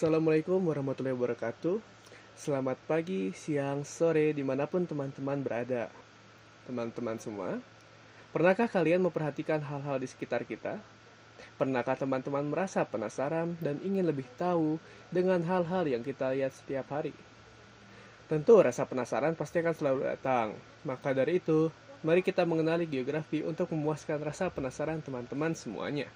Assalamualaikum warahmatullahi wabarakatuh Selamat pagi, siang, sore, di mana pun teman-teman berada Teman-teman semua Pernahkah kalian memperhatikan hal-hal di sekitar kita? Pernahkah teman-teman merasa penasaran dan ingin lebih tahu dengan hal-hal yang kita lihat setiap hari? Tentu rasa penasaran pasti akan selalu datang Maka dari itu, mari kita mengenali geografi untuk memuaskan rasa penasaran teman-teman semuanya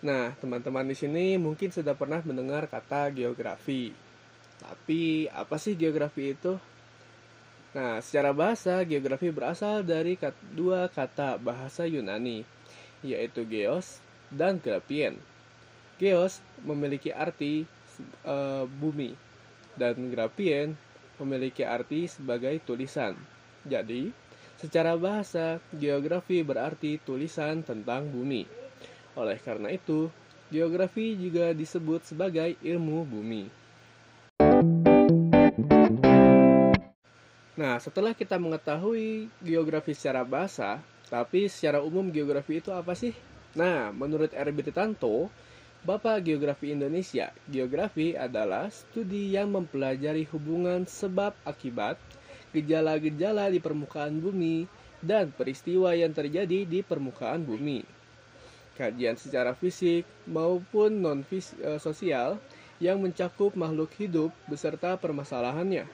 Nah, teman-teman di sini mungkin sudah pernah mendengar kata geografi. Tapi, apa sih geografi itu? Nah, secara bahasa, geografi berasal dari dua kata bahasa Yunani, yaitu geos dan grafien. Geos memiliki arti e, bumi, dan grafien memiliki arti sebagai tulisan. Jadi, secara bahasa, geografi berarti tulisan tentang bumi. Oleh karena itu, geografi juga disebut sebagai ilmu bumi. Nah, setelah kita mengetahui geografi secara bahasa, tapi secara umum geografi itu apa sih? Nah, menurut Erbit Tanto, Bapak Geografi Indonesia, geografi adalah studi yang mempelajari hubungan sebab akibat, gejala-gejala di permukaan bumi, dan peristiwa yang terjadi di permukaan bumi kajian secara fisik maupun non eh, yang mencakup makhluk hidup beserta permasalahannya.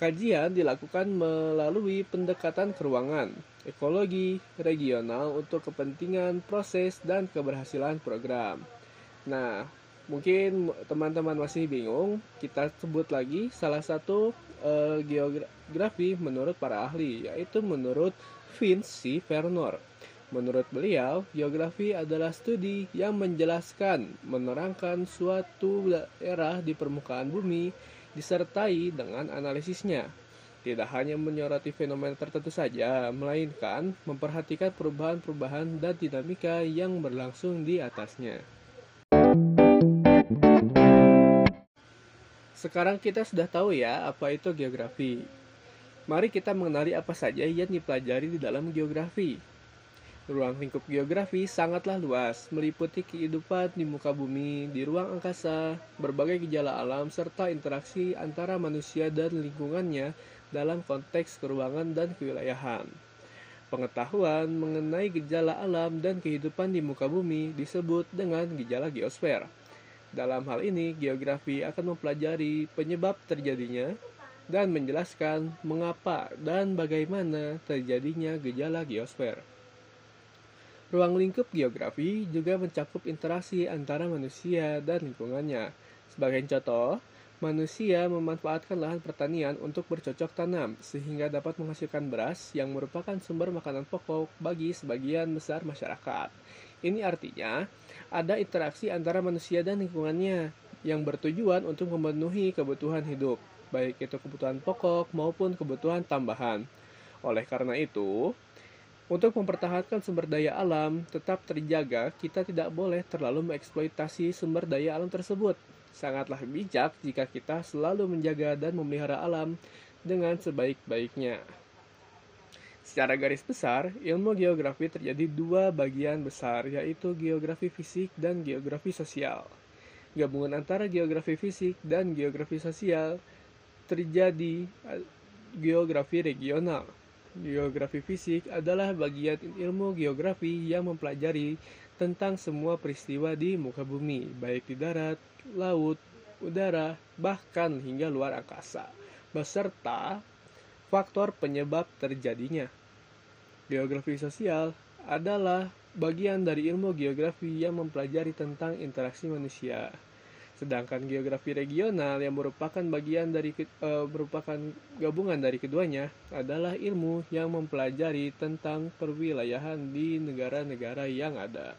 Kajian dilakukan melalui pendekatan keruangan, ekologi, regional untuk kepentingan proses dan keberhasilan program. Nah, mungkin teman-teman masih bingung, kita sebut lagi salah satu uh, geografi menurut para ahli, yaitu menurut Vince C. Menurut beliau, geografi adalah studi yang menjelaskan, menerangkan suatu daerah di permukaan bumi disertai dengan analisisnya. Tidak hanya menyoroti fenomena tertentu saja, melainkan memperhatikan perubahan-perubahan dan dinamika yang berlangsung di atasnya. Sekarang kita sudah tahu ya apa itu geografi. Mari kita mengenali apa saja yang dipelajari di dalam geografi. Ruang lingkup geografi sangatlah luas, meliputi kehidupan di muka bumi, di ruang angkasa, berbagai gejala alam, serta interaksi antara manusia dan lingkungannya dalam konteks keruangan dan kewilayahan. Pengetahuan mengenai gejala alam dan kehidupan di muka bumi disebut dengan gejala geosfer. Dalam hal ini, geografi akan mempelajari penyebab terjadinya dan menjelaskan mengapa dan bagaimana terjadinya gejala geosfer. Ruang lingkup geografi juga mencakup interaksi antara manusia dan lingkungannya. Sebagai contoh, manusia memanfaatkan lahan pertanian untuk bercocok tanam sehingga dapat menghasilkan beras yang merupakan sumber makanan pokok bagi sebagian besar masyarakat. Ini artinya ada interaksi antara manusia dan lingkungannya yang bertujuan untuk memenuhi kebutuhan hidup, baik itu kebutuhan pokok maupun kebutuhan tambahan. Oleh karena itu, untuk mempertahankan sumber daya alam tetap terjaga, kita tidak boleh terlalu mengeksploitasi sumber daya alam tersebut. Sangatlah bijak jika kita selalu menjaga dan memelihara alam dengan sebaik-baiknya. Secara garis besar, ilmu geografi terjadi dua bagian besar, yaitu geografi fisik dan geografi sosial. Gabungan antara geografi fisik dan geografi sosial terjadi eh, geografi regional. Geografi fisik adalah bagian ilmu geografi yang mempelajari tentang semua peristiwa di muka bumi, baik di darat, laut, udara, bahkan hingga luar angkasa, beserta faktor penyebab terjadinya. Geografi sosial adalah bagian dari ilmu geografi yang mempelajari tentang interaksi manusia. Sedangkan geografi regional yang merupakan bagian dari uh, merupakan gabungan dari keduanya adalah ilmu yang mempelajari tentang perwilayahan di negara-negara yang ada.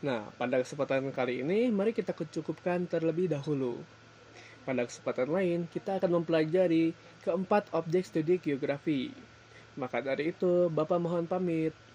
Nah, pada kesempatan kali ini mari kita kecukupkan terlebih dahulu. Pada kesempatan lain, kita akan mempelajari keempat objek studi geografi. Maka dari itu, Bapak mohon pamit.